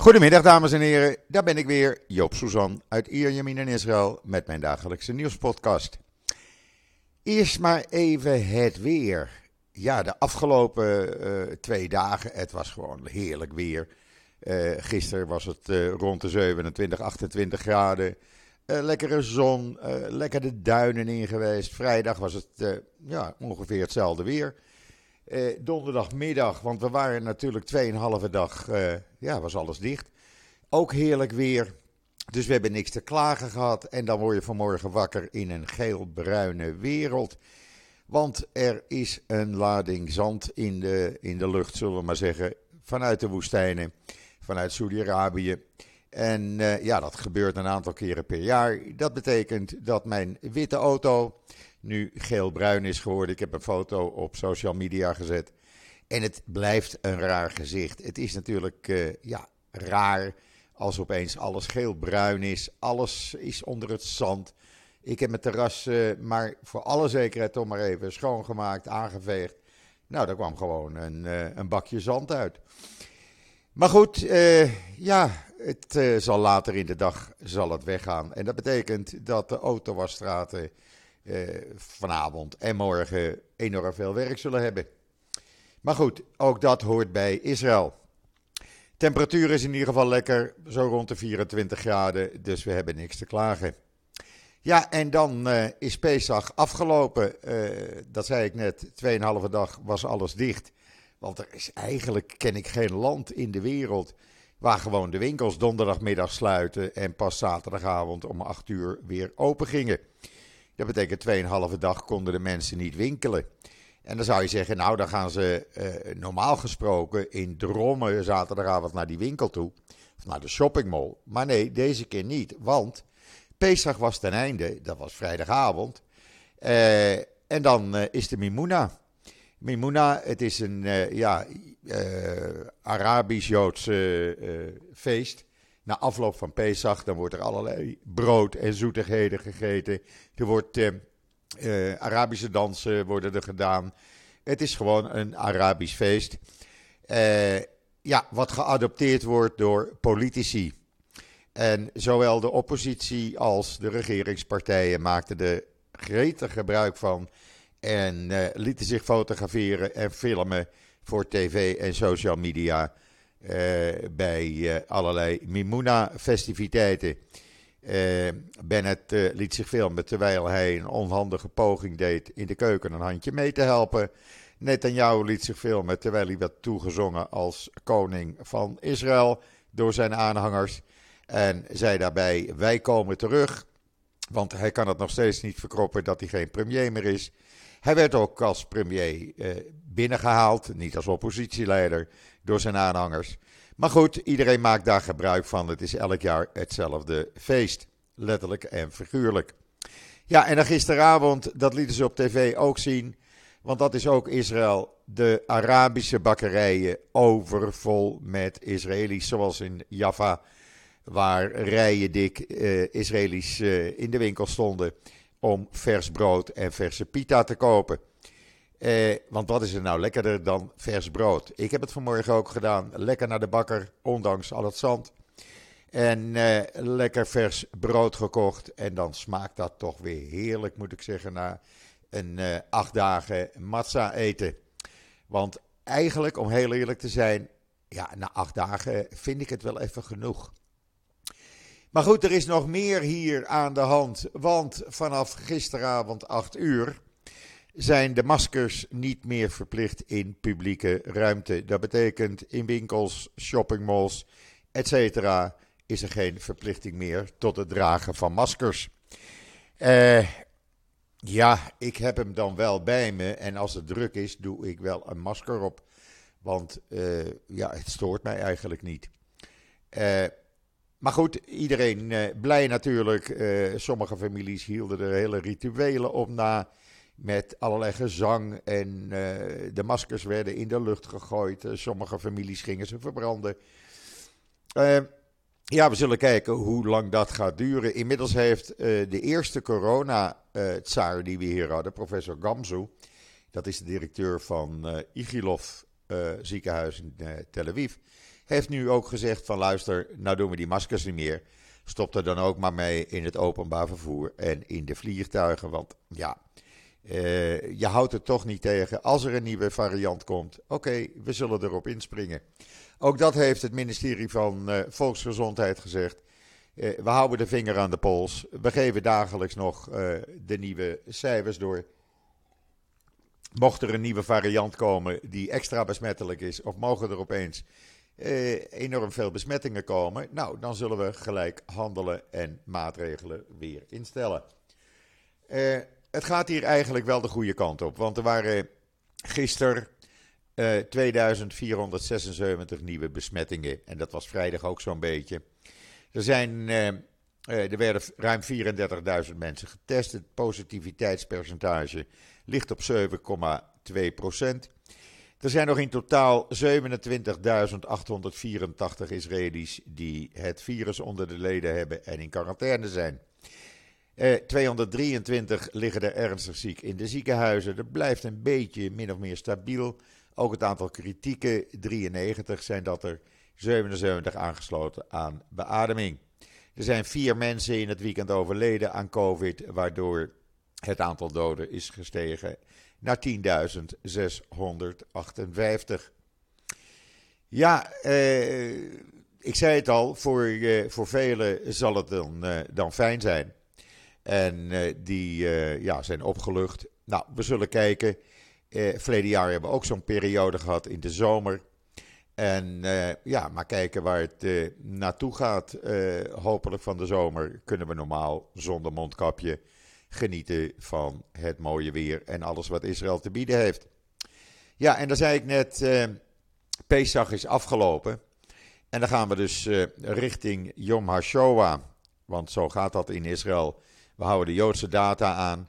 Goedemiddag dames en heren, daar ben ik weer, Joop Suzan uit Ierjemien in Israël met mijn dagelijkse nieuwspodcast. Eerst maar even het weer. Ja, de afgelopen uh, twee dagen, het was gewoon heerlijk weer. Uh, gisteren was het uh, rond de 27, 28 graden. lekkere zon, lekker de duinen in geweest. Vrijdag was het ja, ongeveer hetzelfde weer. Donderdagmiddag, want we waren natuurlijk 2,5 dag, ja, was alles dicht. Ook heerlijk weer. Dus we hebben niks te klagen gehad. En dan word je vanmorgen wakker in een geel-bruine wereld. Want er is een lading zand in de, in de lucht, zullen we maar zeggen. Vanuit de woestijnen, vanuit Saudi-Arabië. En uh, ja, dat gebeurt een aantal keren per jaar. Dat betekent dat mijn witte auto nu geel-bruin is geworden. Ik heb een foto op social media gezet. En het blijft een raar gezicht. Het is natuurlijk uh, ja, raar als opeens alles geel-bruin is. Alles is onder het zand. Ik heb mijn terras uh, maar voor alle zekerheid toch maar even schoongemaakt, aangeveegd. Nou, daar kwam gewoon een, uh, een bakje zand uit. Maar goed, ja, het zal later in de dag zal het weggaan. En dat betekent dat de autowasstraten vanavond en morgen enorm veel werk zullen hebben. Maar goed, ook dat hoort bij Israël. Temperatuur is in ieder geval lekker, zo rond de 24 graden, dus we hebben niks te klagen. Ja, en dan uh, is Pesach afgelopen. Uh, dat zei ik net, 2,5 dag was alles dicht. Want er is eigenlijk, ken ik geen land in de wereld waar gewoon de winkels donderdagmiddag sluiten en pas zaterdagavond om 8 uur weer open gingen. Dat betekent 2,5 dag konden de mensen niet winkelen. En dan zou je zeggen, nou dan gaan ze uh, normaal gesproken in drommen zaterdagavond naar die winkel toe. Of naar de shoppingmall. Maar nee, deze keer niet. Want Pesach was ten einde, dat was vrijdagavond. Uh, en dan uh, is de Mimuna. Mimuna, het is een ja, Arabisch-Joods feest. Na afloop van Pesach, dan wordt er allerlei brood en zoetigheden gegeten. Er wordt uh, Arabische dansen worden er gedaan. Het is gewoon een Arabisch feest. Uh, ja, wat geadopteerd wordt door politici. En zowel de oppositie als de regeringspartijen maakten er gretig gebruik van. En uh, lieten zich fotograferen en filmen voor tv en social media. Bij allerlei Mimuna-festiviteiten. Uh, Bennett liet zich filmen terwijl hij een onhandige poging deed in de keuken een handje mee te helpen. Netanyahu liet zich filmen terwijl hij werd toegezongen als koning van Israël door zijn aanhangers. En zei daarbij: Wij komen terug. Want hij kan het nog steeds niet verkroppen dat hij geen premier meer is. Hij werd ook als premier uh, binnengehaald, niet als oppositieleider, door zijn aanhangers. Maar goed, iedereen maakt daar gebruik van. Het is elk jaar hetzelfde feest. Letterlijk en figuurlijk. Ja, en dan gisteravond, dat lieten ze op tv ook zien. Want dat is ook Israël. De Arabische bakkerijen overvol met Israëli's. Zoals in Jaffa, waar rijen dik eh, Israëli's eh, in de winkel stonden. Om vers brood en verse pita te kopen. Eh, want wat is er nou lekkerder dan vers brood? Ik heb het vanmorgen ook gedaan. Lekker naar de bakker, ondanks al het zand. En eh, lekker vers brood gekocht. En dan smaakt dat toch weer heerlijk, moet ik zeggen, na een eh, acht dagen matza eten. Want eigenlijk, om heel eerlijk te zijn, ja, na acht dagen vind ik het wel even genoeg. Maar goed, er is nog meer hier aan de hand. Want vanaf gisteravond 8 uur zijn de maskers niet meer verplicht in publieke ruimte. Dat betekent in winkels, shoppingmalls, etc. is er geen verplichting meer tot het dragen van maskers. Uh, ja, ik heb hem dan wel bij me en als het druk is, doe ik wel een masker op. Want uh, ja, het stoort mij eigenlijk niet. Uh, maar goed, iedereen blij natuurlijk. sommige families hielden er hele rituelen op na met allerlei gezang en uh, de maskers werden in de lucht gegooid. Uh, sommige families gingen ze verbranden. Uh, ja, we zullen kijken hoe lang dat gaat duren. Inmiddels heeft de eerste corona-tsaar die we hier hadden, professor Gamzu, dat is de directeur van Igilov ziekenhuis in Tel Aviv, heeft nu ook gezegd van luister, nou doen we die maskers niet meer. Stop er dan ook maar mee in het openbaar vervoer en in de vliegtuigen. Want ja, uh, je houdt het toch niet tegen. Als er een nieuwe variant komt, oké, we zullen erop inspringen. Ook dat heeft het ministerie van uh, Volksgezondheid gezegd. Uh, we houden de vinger aan de pols. We geven dagelijks nog de nieuwe cijfers door. Mocht er een nieuwe variant komen die extra besmettelijk is, of mogen er opeens enorm veel besmettingen komen, nou, dan zullen we gelijk handelen en maatregelen weer instellen het gaat hier eigenlijk wel de goede kant op. Want er waren gisteren uh, 2476 nieuwe besmettingen. En dat was vrijdag ook zo'n beetje. Er, zijn, uh, er werden ruim 34.000 mensen getest. Het positiviteitspercentage ligt op 7,2 procent. Er zijn nog in totaal 27.884 Israëli's die het virus onder de leden hebben en in quarantaine zijn. 223 eh, liggen er ernstig ziek in de ziekenhuizen. Dat blijft een beetje min of meer stabiel. Ook het aantal kritieken, 93 zijn dat er, 77 aangesloten aan beademing. Er zijn vier mensen in het weekend overleden aan COVID, waardoor het aantal doden is gestegen naar 10.658. Ja, eh, ik zei het al, voor, eh, voor velen zal het dan, eh, dan fijn zijn. En uh, die uh, ja, zijn opgelucht. Nou, we zullen kijken. Uh, verleden jaar hebben we ook zo'n periode gehad in de zomer. En ja, maar kijken waar het naartoe gaat. hopelijk van de zomer kunnen we normaal zonder mondkapje genieten van het mooie weer en alles wat Israël te bieden heeft. Ja, en dan zei ik net, Pesach is afgelopen. En dan gaan we dus richting Yom HaShoah. Want zo gaat dat in Israël. We houden de Joodse data aan.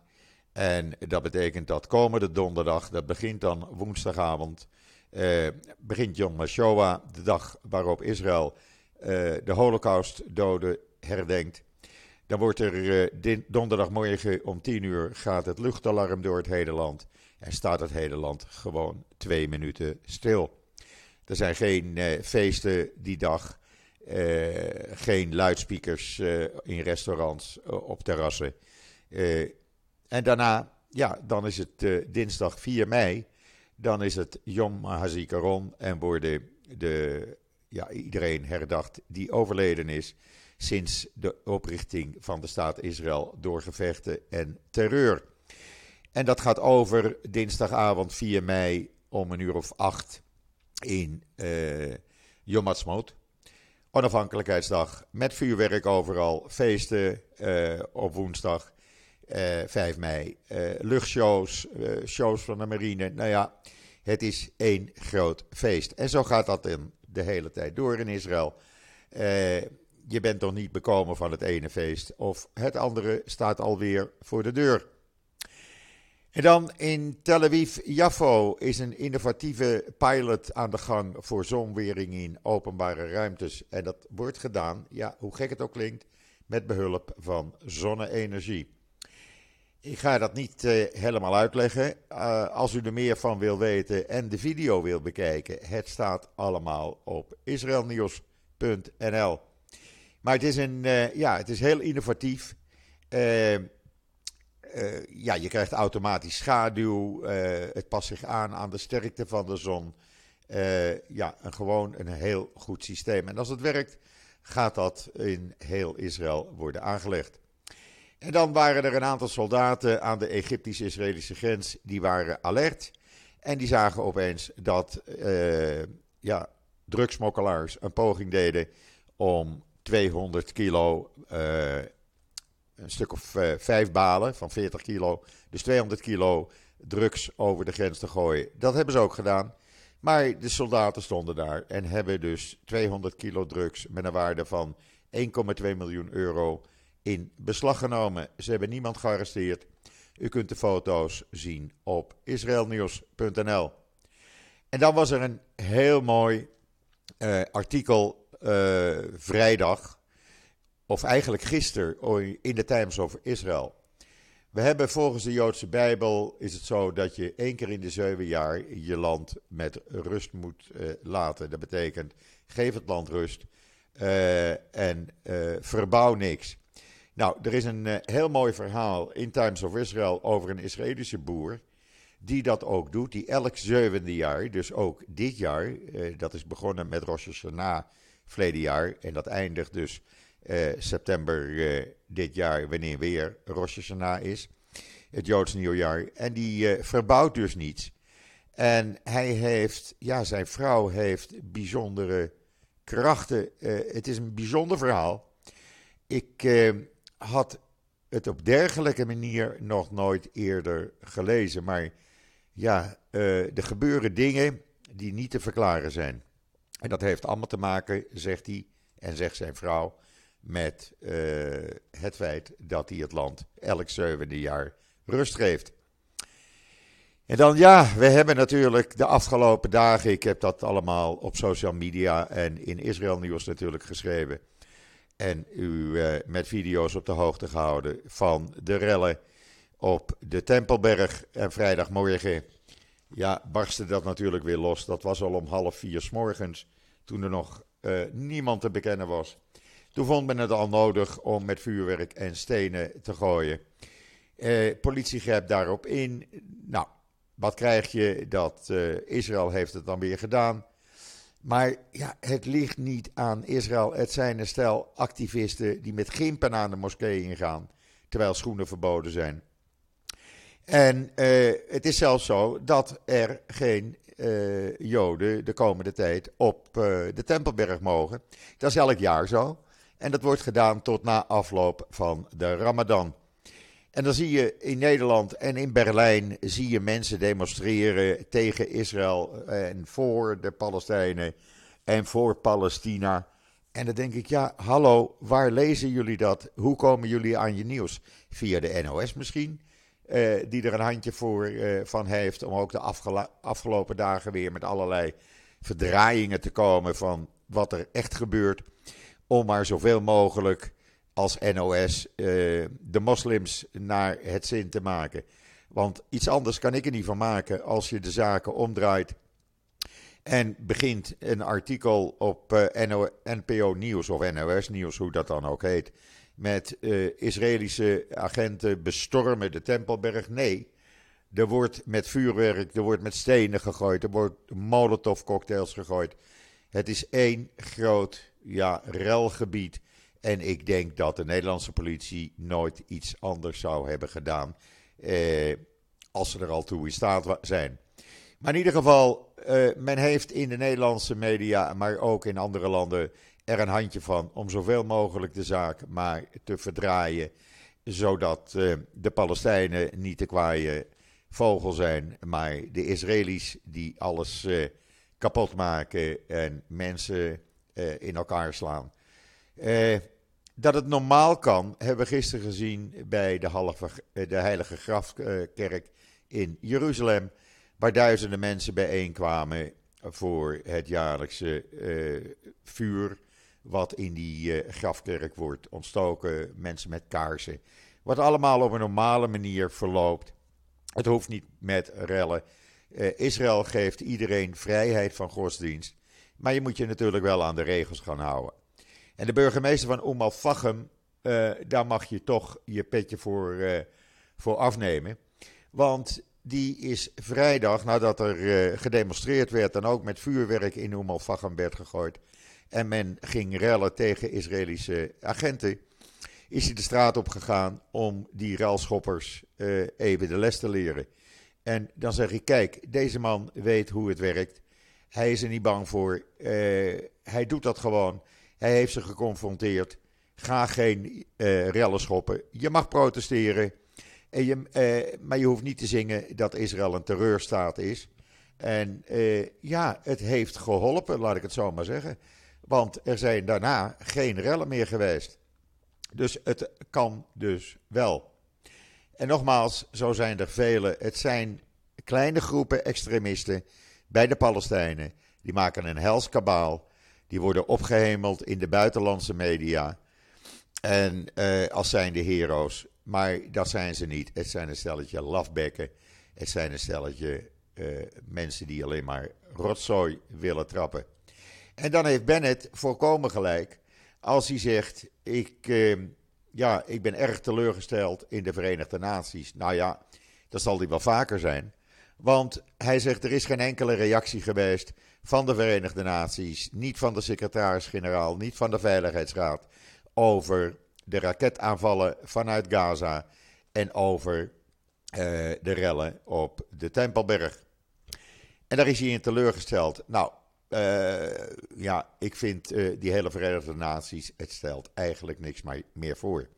En dat betekent dat komende donderdag, dat begint dan woensdagavond, eh, begint Yom HaShoah, de dag waarop Israël eh, de Holocaust-doden herdenkt. Dan wordt er uh, donderdagmorgen om 10 uur gaat het luchtalarm door het hele land. En staat het hele land gewoon twee minuten stil. Er zijn geen uh, feesten die dag. Eh, geen luidsprekers eh, in restaurants, eh, op terrassen. en daarna, ja, dan is het dinsdag 4 mei. Dan is het Yom HaZikaron en worden de, ja, iedereen herdacht die overleden is sinds de oprichting van de staat Israël door gevechten en terreur. En dat gaat over dinsdagavond 4 mei om een uur of acht in uh, Yom Ha'atzmaut. Onafhankelijkheidsdag met vuurwerk overal, feesten uh, op woensdag uh, eh, 5 mei, uh, luchtshows, shows van de marine. Nou ja, het is één groot feest. En zo gaat dat in de hele tijd door in Israël. je bent nog niet bekomen van het ene feest of het andere staat alweer voor de deur. En dan in Tel Aviv, Jaffo is een innovatieve pilot aan de gang voor zonwering in openbare ruimtes. En dat wordt gedaan, ja, hoe gek het ook klinkt, met behulp van zonne-energie. Ik ga dat niet uh, helemaal uitleggen. Uh, als u er meer van wil weten en de video wil bekijken, het staat allemaal op israelnieuws.nl. Maar het is, een, uh, ja, het is heel innovatief. Uh, ja, je krijgt automatisch schaduw. Uh, het past zich aan aan de sterkte van de zon. Uh, ja, een, gewoon een heel goed systeem. En als het werkt, gaat dat in heel Israël worden aangelegd. En dan waren er een aantal soldaten aan de Egyptisch-Israëlische grens. Die waren alert. En die zagen opeens dat ja, drugsmokkelaars een poging deden om 200 kilo een stuk of uh, vijf balen van 40 kilo, dus 200 kilo drugs over de grens te gooien. Dat hebben ze ook gedaan. Maar de soldaten stonden daar en hebben dus 200 kilo drugs met een waarde van 1,2 miljoen euro in beslag genomen. Ze hebben niemand gearresteerd. U kunt de foto's zien op israelnieuws.nl. En dan was er een heel mooi uh, artikel uh, vrijdag of eigenlijk gisteren in de Times of Israel. We hebben volgens de Joodse Bijbel is het zo dat je één keer in de zeven jaar je land met rust moet uh, laten. Dat betekent geef het land rust en verbouw niks. Nou, er is een heel mooi verhaal in Times of Israel over een Israëlische boer die dat ook doet, die elk zevende jaar, dus ook dit jaar, dat is begonnen met Rosh Hashanah verleden jaar en dat eindigt dus september dit jaar, wanneer weer Rosh Hashanah is het Joods nieuwjaar. En die uh, verbouwt dus niets. En hij heeft, ja, zijn vrouw heeft bijzondere krachten. Het is een bijzonder verhaal. Ik had het op dergelijke manier nog nooit eerder gelezen. Maar ja, er gebeuren dingen die niet te verklaren zijn. En dat heeft allemaal te maken, zegt hij en zegt zijn vrouw, met het feit dat hij het land elk zevende jaar rust geeft. En dan ja, we hebben natuurlijk de afgelopen dagen, ik heb dat allemaal op social media en in Israël Nieuws natuurlijk geschreven. En u eh, met video's op de hoogte gehouden van de rellen op de Tempelberg. En vrijdagmorgen, ja, barstte dat natuurlijk weer los. Dat was al om half vier s morgens, toen er nog uh, niemand te bekennen was. Toen vond men het al nodig om met vuurwerk en stenen te gooien. Eh, politie grijpt daarop in. Nou, wat krijg je? Dat eh, Israël heeft het dan weer gedaan. Maar ja, het ligt niet aan Israël. Het zijn een stel activisten die met gimpen aan de moskee ingaan. Terwijl schoenen verboden zijn. En eh, het is zelfs zo dat er geen uh, Joden de komende tijd op uh, de Tempelberg mogen. Dat is elk jaar zo. En dat wordt gedaan tot na afloop van de Ramadan. En dan zie je in Nederland en in Berlijn zie je mensen demonstreren tegen Israël en voor de Palestijnen en voor Palestina. En dan denk ik, ja, hallo, waar lezen jullie dat? Hoe komen jullie aan je nieuws? Via de NOS misschien, eh, die er een handje voor eh, van heeft om ook de afgelopen dagen weer met allerlei verdraaiingen te komen van wat er echt gebeurt. Om maar zoveel mogelijk als NOS uh, de moslims naar het zin te maken. Want iets anders kan ik er niet van maken als je de zaken omdraait en begint een artikel op NO, NPO Nieuws of NOS Nieuws, hoe dat dan ook heet, met uh, Israëlische agenten bestormen de Tempelberg. Nee, er wordt met vuurwerk, er wordt met stenen gegooid, er wordt molotovcocktails gegooid. Het is één groot ja, relgebied en ik denk dat de Nederlandse politie nooit iets anders zou hebben gedaan. Eh, als ze er al toe in staat zijn. Maar in ieder geval, eh, men heeft in de Nederlandse media, maar ook in andere landen, er een handje van om zoveel mogelijk de zaak maar te verdraaien. Zodat eh, de Palestijnen niet de kwaaie vogel zijn, maar de Israëli's die alles eh, kapot maken en mensen eh, in elkaar slaan. Uh, dat het normaal kan, hebben we gisteren gezien bij de, eh, de Heilige Grafkerk in Jeruzalem, waar duizenden mensen bijeenkwamen voor het jaarlijkse vuur wat in die grafkerk wordt ontstoken, mensen met kaarsen. Wat allemaal op een normale manier verloopt. Het hoeft niet met rellen. Israël geeft iedereen vrijheid van godsdienst, maar je moet je natuurlijk wel aan de regels gaan houden. En de burgemeester van Umm al-Fachem, uh, daar mag je toch je petje voor, uh, voor afnemen. Want die is vrijdag, nadat er uh, gedemonstreerd werd en ook met vuurwerk in Umm al-Fachem werd gegooid. En men ging rellen tegen Israëlische agenten. Is hij de straat op gegaan om die ruilschoppers even de les te leren. En dan zeg ik: kijk, deze man weet hoe het werkt. Hij is er niet bang voor. hij doet dat gewoon. Hij heeft ze geconfronteerd. Ga geen uh, rellen schoppen. Je mag protesteren. En je, uh, maar je hoeft niet te zingen dat Israël een terreurstaat is. En ja, het heeft geholpen, laat ik het zo maar zeggen. Want er zijn daarna geen rellen meer geweest. Dus het kan dus wel. En nogmaals, zo zijn er vele. Het zijn kleine groepen extremisten bij de Palestijnen. Die maken een hels kabaal. Die worden opgehemeld in de buitenlandse media. En uh, als zijn de heroes. Maar dat zijn ze niet. Het zijn een stelletje lafbekken. Het zijn een stelletje uh, mensen die alleen maar rotzooi willen trappen. En dan heeft Bennett volkomen gelijk als hij zegt: ik, ehm, ja, ik ben erg teleurgesteld in de Verenigde Naties. Nou ja, dat zal hij wel vaker zijn. Want hij zegt: er is geen enkele reactie geweest van de Verenigde Naties, niet van de secretaris-generaal, niet van de Veiligheidsraad over de raketaanvallen vanuit Gaza en over eh, de rellen op de Tempelberg. En daar is hij in teleurgesteld. Nou, uh, ja, ik vind uh, die hele Verenigde Naties, het stelt eigenlijk niks meer voor.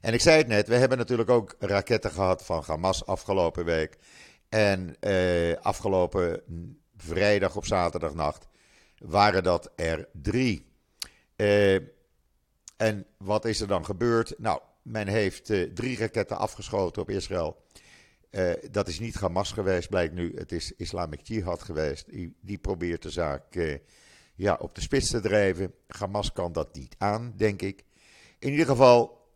En ik zei het net, we hebben natuurlijk ook raketten gehad van Hamas afgelopen week. En uh, afgelopen vrijdag op zaterdagnacht waren dat er drie. en wat is er dan gebeurd? Nou, men heeft drie raketten afgeschoten op Israël. Dat is niet Hamas geweest, blijkt nu. Het is Islamic Jihad geweest. Die, die probeert de zaak ja, op de spits te drijven. Hamas kan dat niet aan, denk ik. In ieder geval,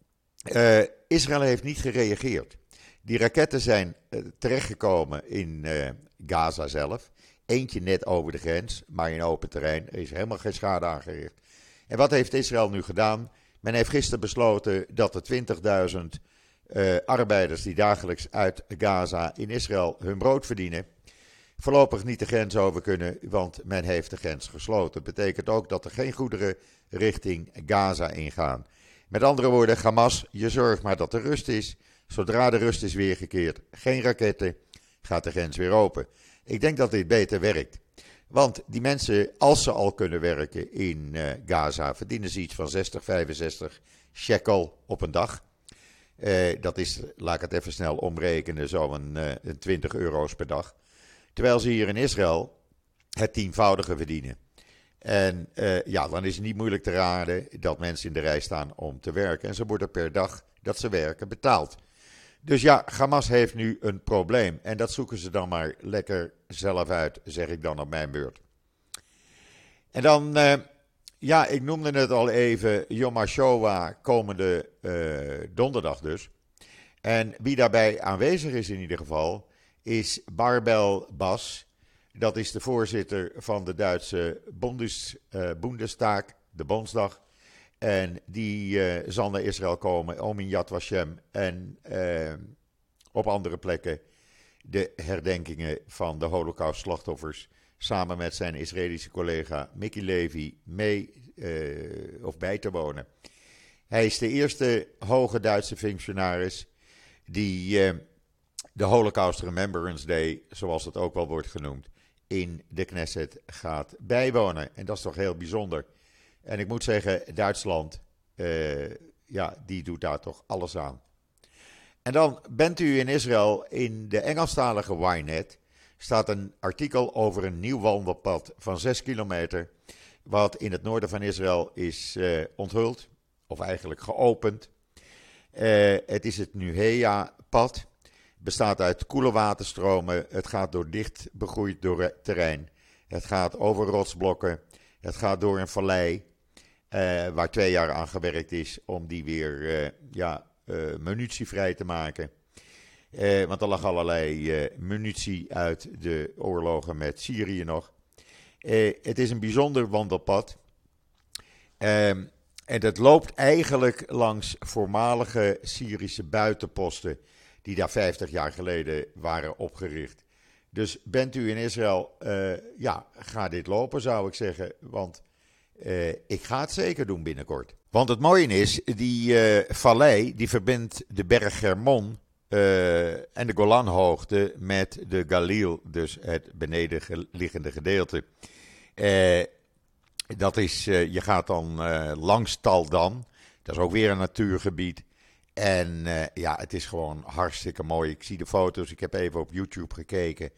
Israël heeft niet gereageerd. Die raketten zijn terechtgekomen in Gaza zelf. Eentje net over de grens, maar in open terrein. Er is helemaal geen schade aangericht. En wat heeft Israël nu gedaan? Men heeft gisteren besloten dat de 20.000 uh, arbeiders die dagelijks uit Gaza in Israël hun brood verdienen, voorlopig niet de grens over kunnen, want men heeft de grens gesloten. Dat betekent ook dat er geen goederen richting Gaza ingaan. Met andere woorden, Hamas, je zorgt maar dat er rust is. Zodra de rust is weergekeerd, geen raketten, gaat de grens weer open. Ik denk dat dit beter werkt. Want die mensen, als ze al kunnen werken in uh, Gaza, verdienen ze iets van 60, 65 shekel op een dag. Uh, dat is, laat ik het even snel omrekenen, zo'n uh, 20 euro's per dag. Terwijl ze hier in Israël het tienvoudige verdienen. En ja, dan is het niet moeilijk te raden dat mensen in de rij staan om te werken. En ze worden per dag dat ze werken betaald. Dus ja, Hamas heeft nu een probleem. En dat zoeken ze dan maar lekker zelf uit, zeg ik dan op mijn beurt. En dan ja, ik noemde het al even, Yom HaShoah komende uh, donderdag dus. En wie daarbij aanwezig is in ieder geval, is Barbel Bas. Dat is de voorzitter van de Duitse Bundes, uh, Bundestag, de Bondsdag. En die uh, zal naar Israël komen om in Yad Vashem en op andere plekken de herdenkingen van de Holocaust-slachtoffers samen met zijn Israëlische collega Mickey Levy mee uh, of bij te wonen. Hij is de eerste hoge Duitse functionaris die de Holocaust Remembrance Day, zoals het ook wel wordt genoemd, in de Knesset gaat bijwonen. En dat is toch heel bijzonder. En ik moet zeggen, Duitsland, uh, ja, die doet daar toch alles aan. En dan bent u in Israël in de Engelstalige Ynet staat een artikel over een nieuw wandelpad van 6 kilometer. Wat in het noorden van Israël is uh, onthuld, of eigenlijk geopend. Uh, het is het Nuhea-pad. Bestaat uit koele waterstromen. Het gaat door dicht begroeid door terrein. Het gaat over rotsblokken. Het gaat door een vallei. Uh, waar twee jaar aan gewerkt is om die weer ja, munitievrij te maken. Eh, want er lag allerlei eh, munitie uit de oorlogen met Syrië nog. Eh, het is een bijzonder wandelpad. Ehm, en het loopt eigenlijk langs voormalige Syrische buitenposten. die daar 50 jaar geleden waren opgericht. Dus bent u in Israël, ja, ga dit lopen zou ik zeggen. Want uh, ik ga het zeker doen binnenkort. Want het mooie is, die uh, vallei die verbindt de berg Hermon uh, en de Golanhoogte met de Galil, dus het beneden liggende gedeelte. Dat is, je gaat dan langs Taldan, dat is ook weer een natuurgebied. En ja, het is gewoon hartstikke mooi. Ik zie de foto's, ik heb even op YouTube gekeken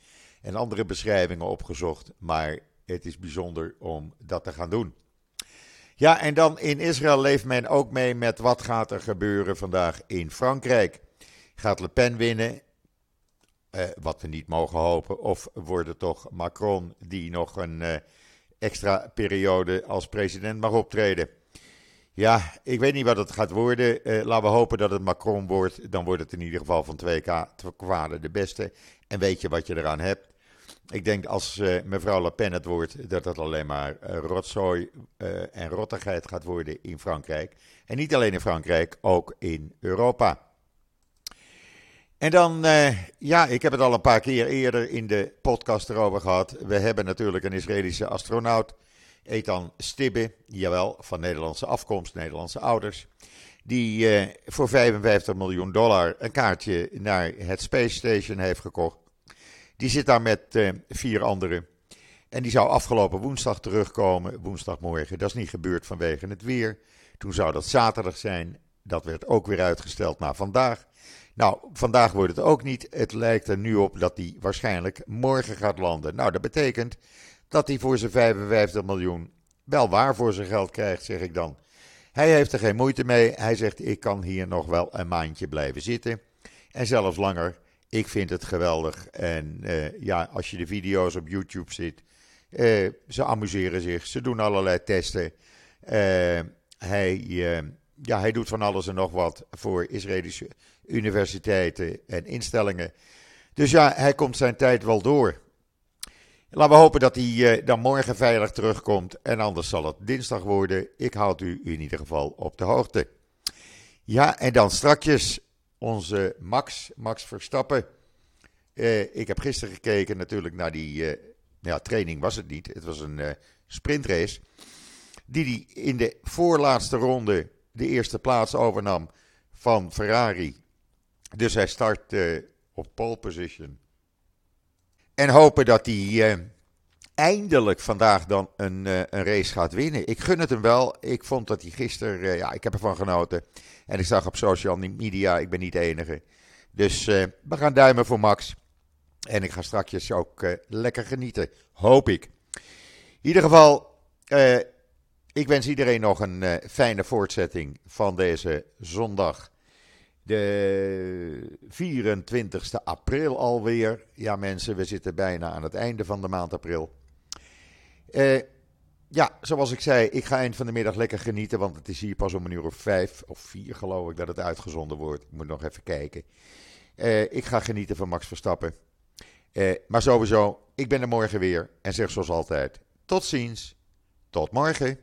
en andere beschrijvingen opgezocht. Maar het is bijzonder om dat te gaan doen. Ja, en dan in Israël leeft men ook mee met wat gaat er gebeuren vandaag in Frankrijk. Gaat Le Pen winnen? Uh, wat we niet mogen hopen. Of wordt het toch Macron die nog een uh, extra periode als president mag optreden? Ja, ik weet niet wat het gaat worden. Uh, laten we hopen dat het Macron wordt. Dan wordt het in ieder geval van twee kwaden de beste. En weet je wat je eraan hebt. Ik denk als uh, mevrouw Le Pen het wordt, dat het alleen maar uh, rotzooi uh, en rottigheid gaat worden in Frankrijk. En niet alleen in Frankrijk, ook in Europa. En dan, ja, ik heb het al een paar keer eerder in de podcast erover gehad. We hebben natuurlijk een Israëlische astronaut, Ethan Stibbe, jawel, van Nederlandse afkomst, Nederlandse ouders. Die voor 55 miljoen dollar een kaartje naar het Space Station heeft gekocht. Die zit daar met uh, vier anderen. En die zou afgelopen woensdag terugkomen, woensdagmorgen. Dat is niet gebeurd vanwege het weer. Toen zou dat zaterdag zijn. Dat werd ook weer uitgesteld naar vandaag. Nou, vandaag wordt het ook niet. Het lijkt er nu op dat hij waarschijnlijk morgen gaat landen. Nou, dat betekent dat hij voor zijn 55 miljoen wel waar voor zijn geld krijgt, zeg ik dan. Hij heeft er geen moeite mee. Hij zegt: Ik kan hier nog wel een maandje blijven zitten. En zelfs langer. Ik vind het geweldig. En uh, ja, als je de video's op YouTube ziet, uh, ze amuseren zich. Ze doen allerlei testen. Uh, hij, ja, hij doet van alles en nog wat voor Israëlische universiteiten en instellingen. Dus ja, hij komt zijn tijd wel door. Laten we hopen dat hij dan morgen veilig terugkomt. En anders zal het dinsdag worden. Ik houd u in ieder geval op de hoogte. Ja, en dan strakjes onze Max, Max Verstappen. Uh, ik heb gisteren gekeken natuurlijk naar die uh, ja, training was het niet. Het was een uh, sprintrace. Die hij in de voorlaatste ronde de eerste plaats overnam van Ferrari. Dus hij start op pole position. En hopen dat hij eindelijk vandaag dan een, een, race gaat winnen. Ik gun het hem wel. Ik vond dat hij gisteren, ja, ik heb ervan genoten. En ik zag op social media, ik ben niet de enige. Dus uh, we gaan duimen voor Max. En ik ga straks ook lekker genieten, hoop ik. In ieder geval, ik wens iedereen nog een fijne voortzetting van deze zondag. De 24 april alweer. Ja mensen, we zitten bijna aan het einde van de maand april. Eh ja, zoals ik zei, ik ga eind van de middag lekker genieten, want het is hier pas om een uur of vijf of vier geloof ik dat het uitgezonden wordt. Ik moet nog even kijken. Uh, ik ga genieten van Max Verstappen. Uh, maar sowieso, ik ben er morgen weer en zeg zoals altijd, tot ziens, tot morgen.